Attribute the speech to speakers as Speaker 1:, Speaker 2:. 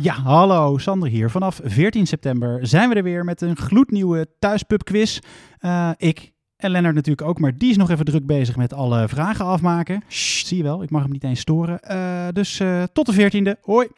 Speaker 1: Ja, hallo, Sander hier. Vanaf 14 september zijn we er weer met een gloednieuwe thuispubquiz. Uh, ik en Lennart natuurlijk ook, maar die is nog even druk bezig met alle vragen afmaken. Zie je wel, ik mag hem niet eens storen. Uh, dus uh, tot de 14e. Hoi!